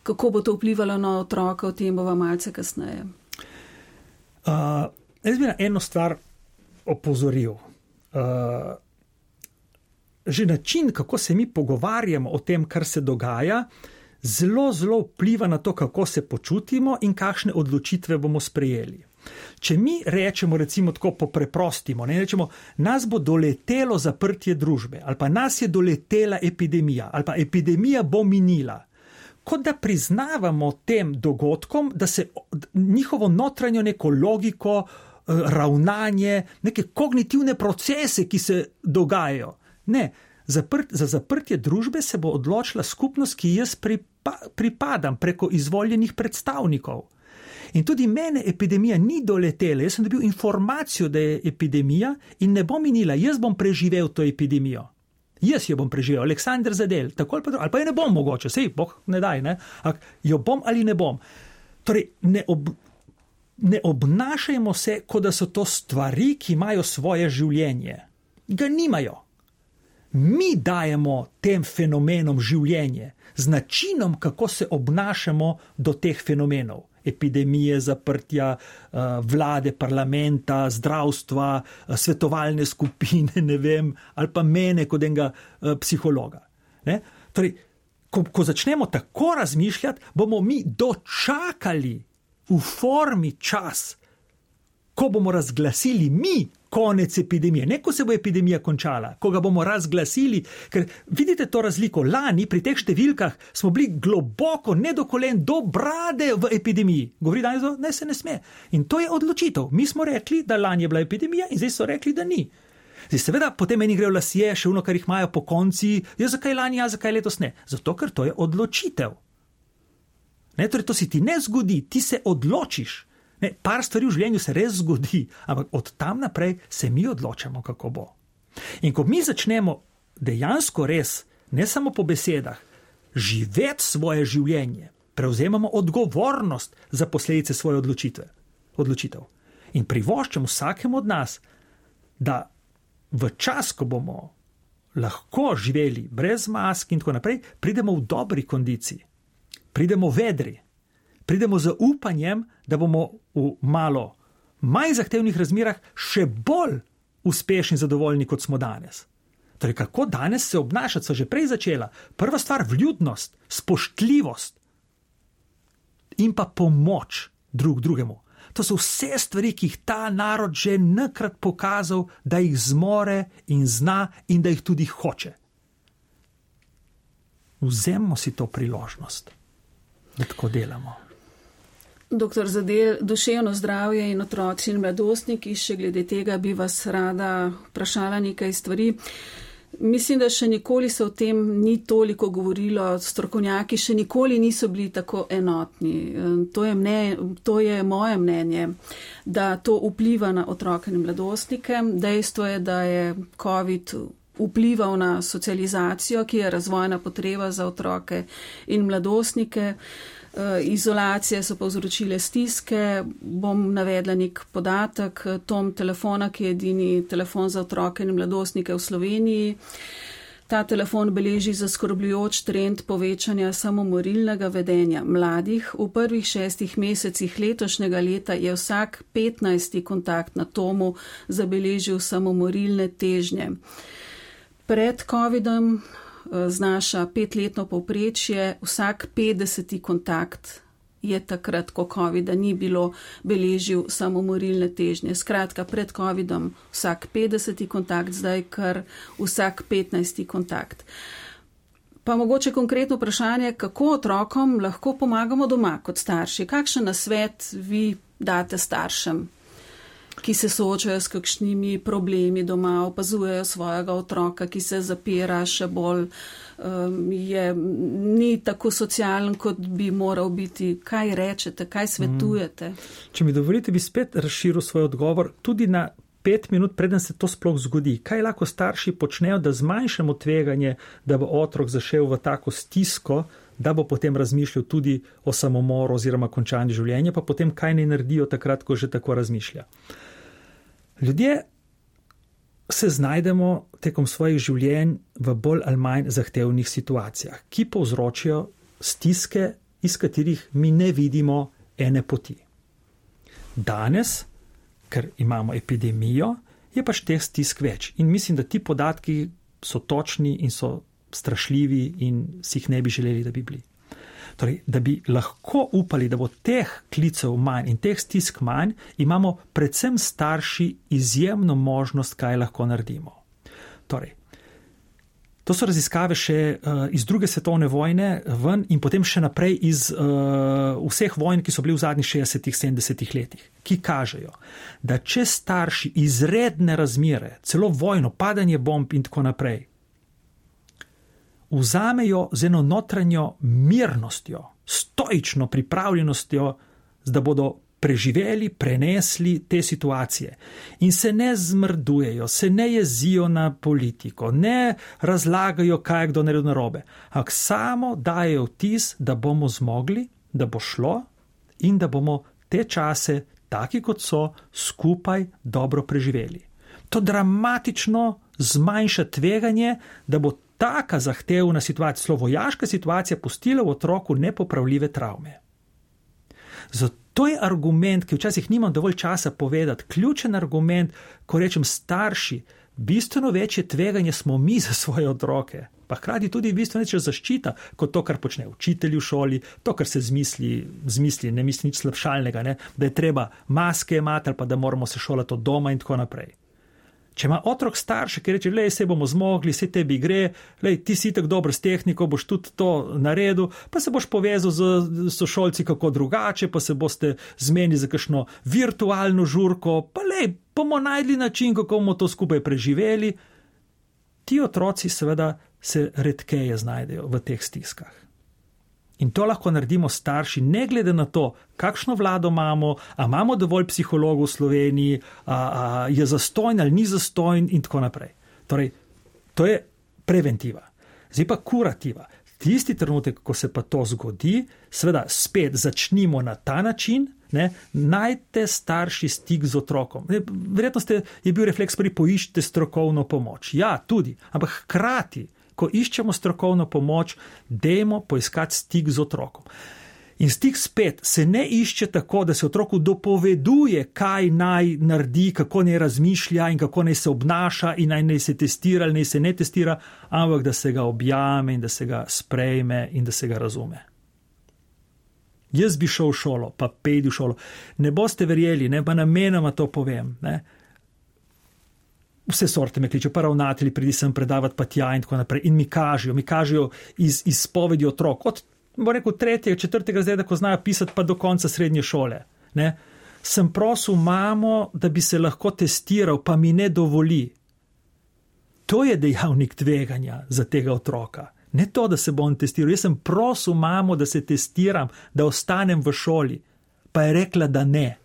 kako bo to vplivalo na otroke, o tem bova malce kasneje. Uh, jaz bi na eno stvar opozoril. Uh, že način, kako se mi pogovarjamo o tem, kar se dogaja, zelo, zelo vpliva na to, kako se počutimo in kakšne odločitve bomo sprejeli. Če mi rečemo, recimo tako poprostimo, ne rečemo, nas bo doletelo zaprtje družbe, ali pa nas je doletela epidemija, ali pa epidemija bo minila, kot da priznavamo tem dogodkom, da se njihovo notranjo neko logiko, eh, ravnanje, neke kognitivne procese, ki se dogajajo. Ne, zaprt, za zaprtje družbe se bo odločila skupnost, ki jaz pripa, pripadam preko izvoljenih predstavnikov. In tudi mene epidemija ni doletela, jaz sem dobil informacijo, da je epidemija in ne bom minila, jaz bom preživel to epidemijo. Jaz jo bom preživel, Aleksandr Zadel, tako ali pa, ali pa je ne bom mogoče, sej, boh ne daj, ne, ampak jo bom ali ne bom. Torej, ne, ob, ne obnašajmo se, kot da so to stvari, ki imajo svoje življenje. Ga nimajo. Mi dajemo tem fenomenom življenje, z načinom, kako se obnašamo do teh fenomenov epidemije, zaprtja eh, vlade, parlamenta, zdravstva, eh, svetovalne skupine, ne vem, ali pa mene kot enega eh, psihologa. Torej, ko, ko začnemo tako razmišljati, bomo mi dočakali v formi čas, ko bomo razglasili mi konec epidemije, ne ko se bo epidemija končala, ko ga bomo razglasili. Ker vidite to razliko. Lani pri teh številkah smo bili globoko, nedokolen, do brade v epidemiji. Govori danes, da se ne sme. In to je odločitev. Mi smo rekli, da lani je bila epidemija, in zdaj so rekli, da ni. Zdaj, seveda, potem meni grejo lasje, še uno, kar jih imajo po konci. Ja, zakaj lani, ja, zakaj letos ne? Zato, ker to je odločitev. Ne, torej, to si ti ne zgodi, ti se odločiš. Ne, par stvari v življenju se res zgodi, ampak od tam naprej se mi odločamo, kako bo. In ko mi začnemo dejansko res, ne samo po besedah, živeti svoje življenje, prevzemamo odgovornost za posledice svoje odločitve. odločitev. In privoščam vsakemu od nas, da v čas, ko bomo lahko živeli brez mask in tako naprej, pridemo v dobri kondiciji, pridemo vedri pridemo z upanjem, da bomo v malo manj zahtevnih razmerah še bolj uspešni in zadovoljni, kot smo danes. Torej, kako danes se obnašati, so že prej začela. Prva stvar je vljudnost, spoštljivost in pa pomoč drug drugemu. To so vse stvari, ki jih ta narod že nekrat pokazal, da jih zmore in zna in da jih tudi hoče. Vzemimo si to priložnost, da tako delamo. Doktor Zadel, duševno zdravje in otroci in mladostniki, še glede tega bi vas rada vprašala nekaj stvari. Mislim, da še nikoli se o tem ni toliko govorilo, strokovnjaki še nikoli niso bili tako enotni. To je, mne, to je moje mnenje, da to vpliva na otroke in mladostnike. Dejstvo je, da je COVID vplival na socializacijo, ki je razvojna potreba za otroke in mladostnike. Eh, izolacije so povzročile stiske. Bom navedla nek podatek. Tom telefona, ki je edini telefon za otroke in mladostnike v Sloveniji. Ta telefon beleži zaskrbljujoč trend povečanja samomorilnega vedenja mladih. V prvih šestih mesecih letošnjega leta je vsak 15. kontakt na Tomu zabeležil samomorilne težnje. Pred COVID-om znaša petletno povprečje, vsak 50. kontakt je takrat, ko COVID-a ni bilo, beležil samomorilne težnje. Skratka, pred COVID-om vsak 50. kontakt, zdaj kar vsak 15. kontakt. Pa mogoče konkretno vprašanje, kako otrokom lahko pomagamo doma kot starši? Kakšen nasvet vi date staršem ki se soočajo s kakšnimi problemi doma, opazujejo svojega otroka, ki se zapira še bolj, um, je, ni tako socialen, kot bi moral biti. Kaj rečete, kaj svetujete? Mm. Če mi dovolite, bi spet razširil svoj odgovor tudi na. Pet minut, preden se to sploh zgodi, kaj lahko starši počnejo, da zmanjšamo tveganje, da bo otrok zašel v tako stisko, da bo potem razmišljal tudi o samomoru oziroma končanju življenja, pa potem kaj ne naredijo takrat, ko že tako razmišlja. Ljudje se znajdemo tekom svojih življenj v bolj ali manj zahtevnih situacijah, ki povzročijo stiske, iz katerih mi ne vidimo ene poti. Danes, ker imamo epidemijo, je pač teh stisk več in mislim, da ti podatki so točni in so strašljivi in si jih ne bi želeli, da bi bili. Torej, da bi lahko upali, da bo teh klicev manj in teh stisk manj, imamo predvsem starši izjemno možnost, kaj lahko naredimo. Torej, To so raziskave še uh, iz druge svetovne vojne ven in potem še naprej iz uh, vseh vojn, ki so bili v zadnjih 60-70 letih, ki kažejo, da če starši izredne razmere, celo vojno, padanje bomb in tako naprej, vzamejo z eno notranjo mirnostjo, stoično pripravljenostjo, da bodo preživeli, prenesli te situacije in se ne zmrdujejo, se ne jezijo na politiko, ne razlagajo, kaj je kdo naredil narobe, ampak samo dajo vtis, da bomo zmogli, da bo šlo in da bomo te čase, taki kot so, skupaj dobro preživeli. To dramatično zmanjša tveganje, da bo taka zahtevna situacija, celo vojaška situacija, pustila v otroku nepopravljive travme. Zato To je argument, ki včasih nimam dovolj časa povedati. Ključen argument, ko rečem starši, bistveno večje tveganje smo mi za svoje otroke, pa hkrati tudi bistveno večja zaščita kot to, kar počne učitelj v šoli, to, kar se zmisli, zmisli ne misli nič slabšalnega, ne? da je treba maske imati ali pa da moramo se šolati od doma in tako naprej. Če ima otrok starše, ki reče, le se bomo zmogli, se tebi gre, lej, ti si tako dober s tehniko, boš tudi to naredil, pa se boš povezal z sošolci kako drugače, pa se boste zmeni za kakšno virtualno žurko, pa le bomo najdli način, kako bomo to skupaj preživeli. Ti otroci seveda se redkeje znajdejo v teh stiskah. In to lahko naredimo starši, ne glede na to, kakšno vlado imamo, ali imamo dovolj psihologov v Sloveniji, ali je zastojn ali ni zastojn, in tako naprej. Torej, to je preventiva. Zdaj pa kurativa. Tisti trenutek, ko se pa to zgodi, seveda spet začnimo na ta način. Ne, najte starši stik z otrokom. Verjetno ste, je bil refleks pri poiščite strokovno pomoč. Ja, tudi, ampak hkrati ko iščemo strokovno pomoč, dajmo poiskati stik z otrokom. In stik spet se ne išče tako, da se otroku dopoveduje, kaj naj naredi, kako naj razmišlja in kako naj se obnaša in naj, naj se testira ali naj se ne testira, ampak da se ga objame in da se ga sprejme in da se ga razume. Jaz bi šel v šolo, pa pejdi v šolo. Ne boste verjeli, ne pa namenoma to povem. Ne? Vse sorte me kličejo, pa ravnatelji, pridi sem predavati, pa tja in tako naprej. In mi kažejo, mi kažejo iz, iz spovedi otrok, od rekel, tretjega, četrtega razreda, ko znajo pisati, pa do konca srednje šole. Ne? Sem prosil mamo, da bi se lahko testiral, pa mi ne dovoli. To je dejavnik tveganja za tega otroka. Ne to, da se bom testiral. Jaz sem prosil mamo, da se testiram, da ostanem v šoli, pa je rekla, da ne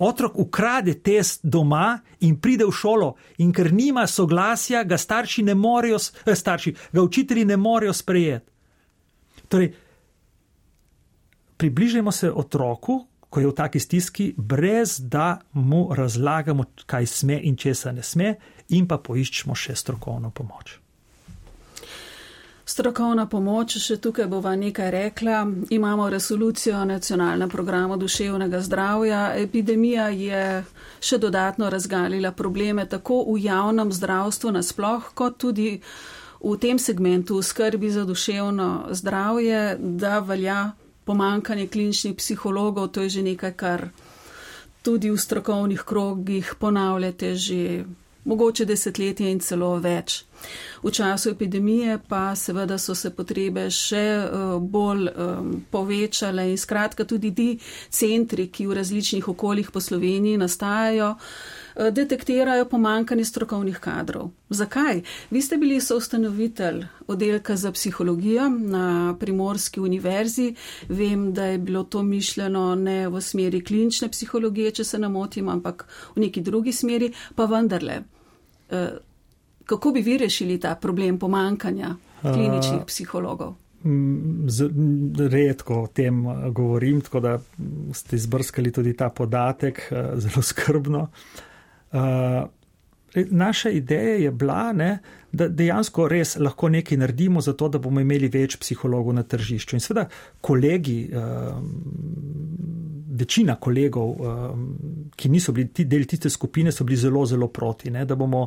otrok ukrade test doma in pride v šolo, in ker nima soglasja, ga starši ne morejo, eh, starši, ga učitelji ne morejo sprejeti. Torej, približajmo se otroku, ko je v taki stiski, brez da mu razlagamo, kaj sme in česa ne sme, in pa poiščemo še strokovno pomoč. Strokovna pomoč, še tukaj bova nekaj rekla. Imamo resolucijo o nacionalnem programu duševnega zdravja. Epidemija je še dodatno razgalila probleme tako v javnem zdravstvu nasploh, kot tudi v tem segmentu skrbi za duševno zdravje, da velja pomankanje kliničnih psihologov. To je že nekaj, kar tudi v strokovnih krogih ponavljate že mogoče desetletje in celo več. V času epidemije pa seveda so se potrebe še uh, bolj um, povečale in skratka tudi ti centri, ki v različnih okoljih po Sloveniji nastajajo, uh, detektirajo pomankanje strokovnih kadrov. Zakaj? Vi ste bili soustanovitelj oddelka za psihologijo na Primorski univerzi. Vem, da je bilo to mišljeno ne v smeri klinične psihologije, če se namotim, ampak v neki drugi smeri, pa vendarle. Kako bi vi rešili ta problem pomankanja kliničnih psihologov? Redko o tem govorim, tako da ste izbrskali tudi ta podatek zelo skrbno. Naša ideja je bila, ne, da dejansko res lahko nekaj naredimo, zato da bomo imeli več psihologov na tržišču. In seveda, kolegi, večina kolegov, ki niso bili del tiste skupine, so bili zelo, zelo proti, ne, da bomo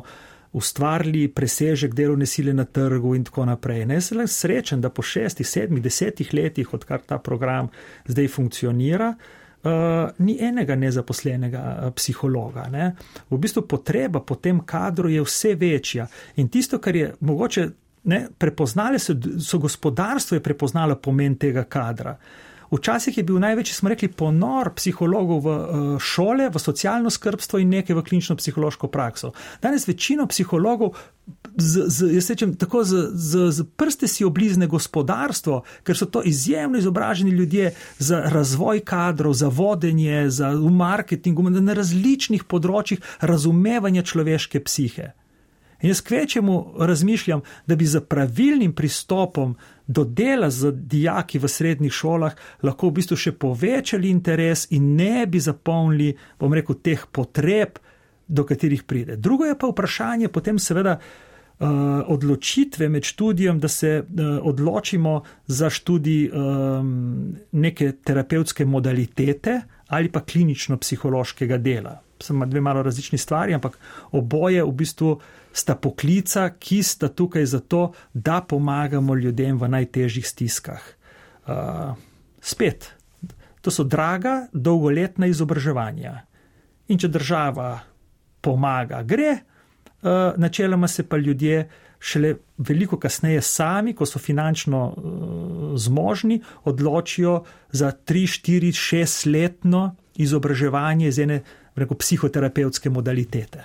ustvarili presežek delovne sile na trgu in tako naprej. Ne, jaz sem srečen, da po šestih, sedmih, desetih letih, odkar ta program zdaj funkcionira, uh, ni enega nezaposlenega uh, psihologa. Ne. V bistvu potreba po tem kadru je vse večja in tisto, kar je mogoče ne, prepoznali, so, so gospodarstvo je prepoznalo pomen tega kadra. Včasih je bil največji, smo rekli, ponor psihologov v uh, šole, v socialno skrbstvo in nekaj v klinično psihološko prakso. Danes večino psihologov z, z, rečem, tako z, z, z prste si oblizne gospodarstvo, ker so to izjemno izobraženi ljudje za razvoj kadrov, za vodenje, za v marketingu, na različnih področjih razumevanja človeške psihe. In jaz kvečemu razmišljam, da bi za pravilnim pristopom do dela z dijaki v srednjih šolah lahko v bistvu še povečali interes in ne bi zapolnili, bom rekel, teh potreb, do katerih pride. Drugo je pa vprašanje potem seveda uh, odločitve med študijem, da se uh, odločimo za študij um, neke terapevtske modalitete ali pa klinično-psihološkega dela. Sem dve malo različni stvari, ampak oboje v bistvu sta poklica, ki sta tukaj zato, da pomagamo ljudem v najtežjih stiskah. Uh, spet, to so draga, dolgoletna izobraževanja. In če država pomaga, gre, uh, načeloma se pa ljudje šele veliko kasneje sami, ko so finančno uh, zmožni, odločijo za 3, 4, 6 letno izobraževanje iz ene reko, psihoterapevtske modalitete.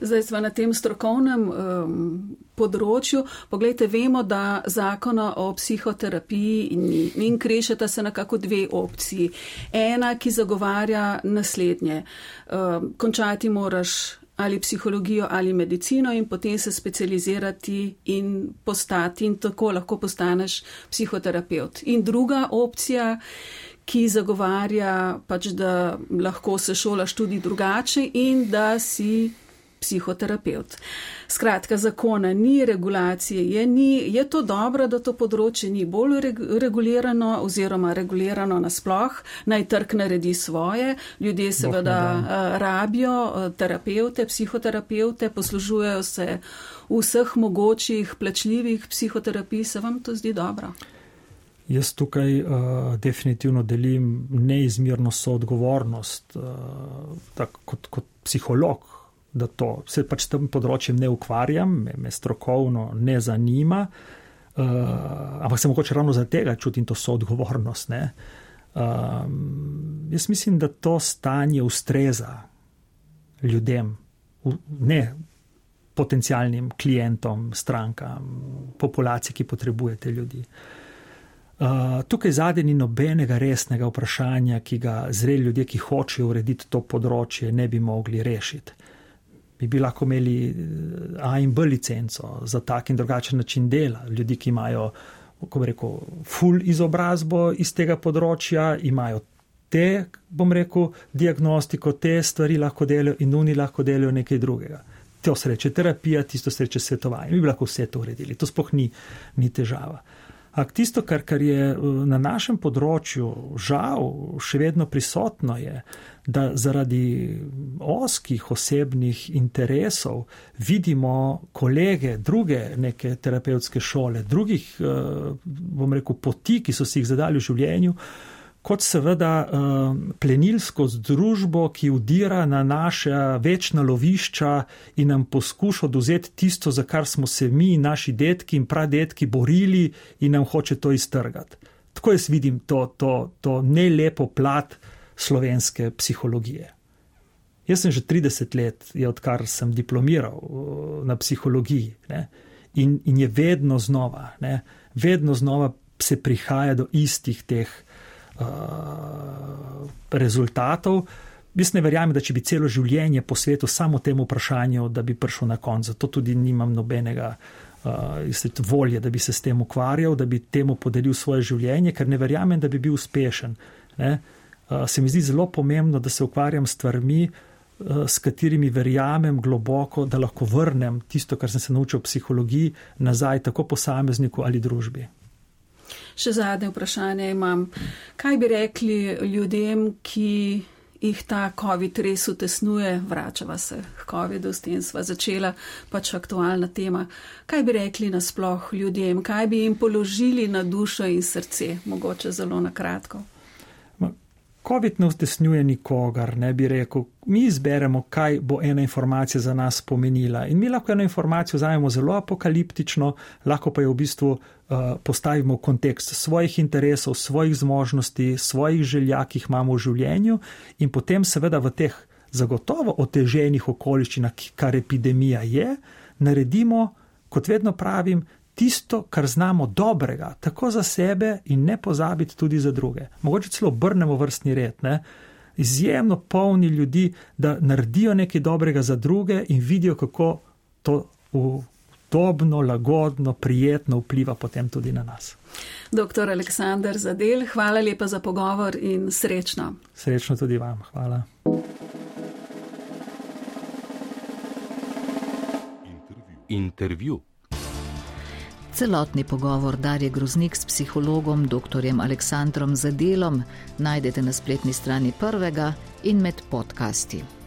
Zdaj smo na tem strokovnem um, področju. Poglejte, vemo, da zakona o psihoterapiji ni in krešeta se nekako dve opciji. Ena, ki zagovarja naslednje. Um, končati moraš ali psihologijo ali medicino in potem se specializirati in postati in tako lahko postaneš psihoterapeut. In druga opcija ki zagovarja, pač, da lahko se šolaš tudi drugače in da si psihoterapeut. Skratka, zakona ni, regulacije je ni, je to dobro, da to področje ni bolj regulirano oziroma regulirano nasploh, naj trg naredi svoje, ljudje seveda uh, rabijo uh, terapeute, psihoterapeute, poslužujejo se vseh mogočih plačljivih psihoterapij, se vam to zdi dobro? Jaz tukaj uh, definitivno delim neizmerno soodgovornost uh, tak, kot, kot psiholog, da to se pač tem področjem ne ukvarjam, me, me strokovno ne zanima, uh, ampak se mogoče ravno zaradi tega čutim to soodgovornost. Um, jaz mislim, da to stanje ustreza ljudem, ne potencijalnim klientom, strankam, populaciji, ki potrebujete ljudi. Uh, Uh, tukaj zadnji ni nobenega resnega vprašanja, ki ga zreli ljudje, ki hočejo urediti to področje, ne bi mogli rešiti. Bi, bi lahko imeli uh, A in B licenco za tak in drugačen način dela. Ljudi, ki imajo, kako bi rekel, full izobrazbo iz tega področja, imajo te, bom rekel, diagnostiko, te stvari lahko delajo in oni lahko delajo nekaj drugega. To sreče terapija, tisto sreče svetovanje. Mi bi lahko vse to uredili. To spoh ni, ni težava. Ampak tisto, kar, kar je eh, na našem področju žal še vedno prisotno, je, da zaradi oskih osebnih interesov vidimo kolege, druge neke terapevtske šole, drugih, eh, bom rekel, poti, ki so si jih zadali v življenju, kot seveda uh, plenilsko združbo, ki udira na naše večna lovišča in nam poskuša oduzeti tisto, za kar smo se mi, naši detki in pradetki borili in nam hoče to iztrgati. Tako jaz vidim to, to, to nelepo plat slovenske psihologije. Jaz sem že 30 let, je odkar sem diplomiral uh, na psihologiji ne? in, in je vedno znova, ne? vedno znova se prihaja do istih teh rezultatov. Jaz ne verjamem, da če bi celo življenje posvetil samo temu vprašanju, da bi prišel na konec. Zato tudi nimam nobenega uh, volje, da bi se s tem ukvarjal, da bi temu podelil svoje življenje, ker ne verjamem, da bi bil uspešen. Uh, se mi zdi zelo pomembno, da se ukvarjam s stvarmi, uh, s katerimi verjamem globoko, da lahko vrnem tisto, kar sem se naučil v psihologiji, nazaj tako posamezniku ali družbi. Še zadnje vprašanje imam. Kaj bi rekli ljudem, ki jih ta COVID res utesnuje, vračava se k COVID-u, s tem sva začela, pač aktualna tema. Kaj bi rekli nasploh ljudem, kaj bi jim položili na dušo in srce, mogoče zelo na kratko? COVID ne utesnjuje nikogar, ne bi rekel. Mi izberemo, kaj bo ena informacija za nas pomenila. In mi lahko eno informacijo vzamemo zelo apokaliptično, lahko pa jo v bistvu uh, postavimo v kontekst svojih interesov, svojih zmožnosti, svojih želja, ki jih imamo v življenju, in potem, seveda, v teh zagotovo oteženih okoliščinah, kar epidemija je, naredimo, kot vedno pravim, tisto, kar znamo dobrega, tako za sebe in ne pozabiti tudi za druge. Mogoče celo obrnemo vrstni red. Ne? Izjemno polni ljudi, da naredijo nekaj dobrega za druge in vidijo, kako to udobno, lagodno, prijetno vpliva potem tudi na nas. Doktor Aleksandr Zadel, hvala lepa za pogovor in srečno. Srečno tudi vam. Hvala. Intervju. Celotni pogovor Darje Groznik s psihologom dr. Aleksandrom Zadelom najdete na spletni strani prvega in med podcasti.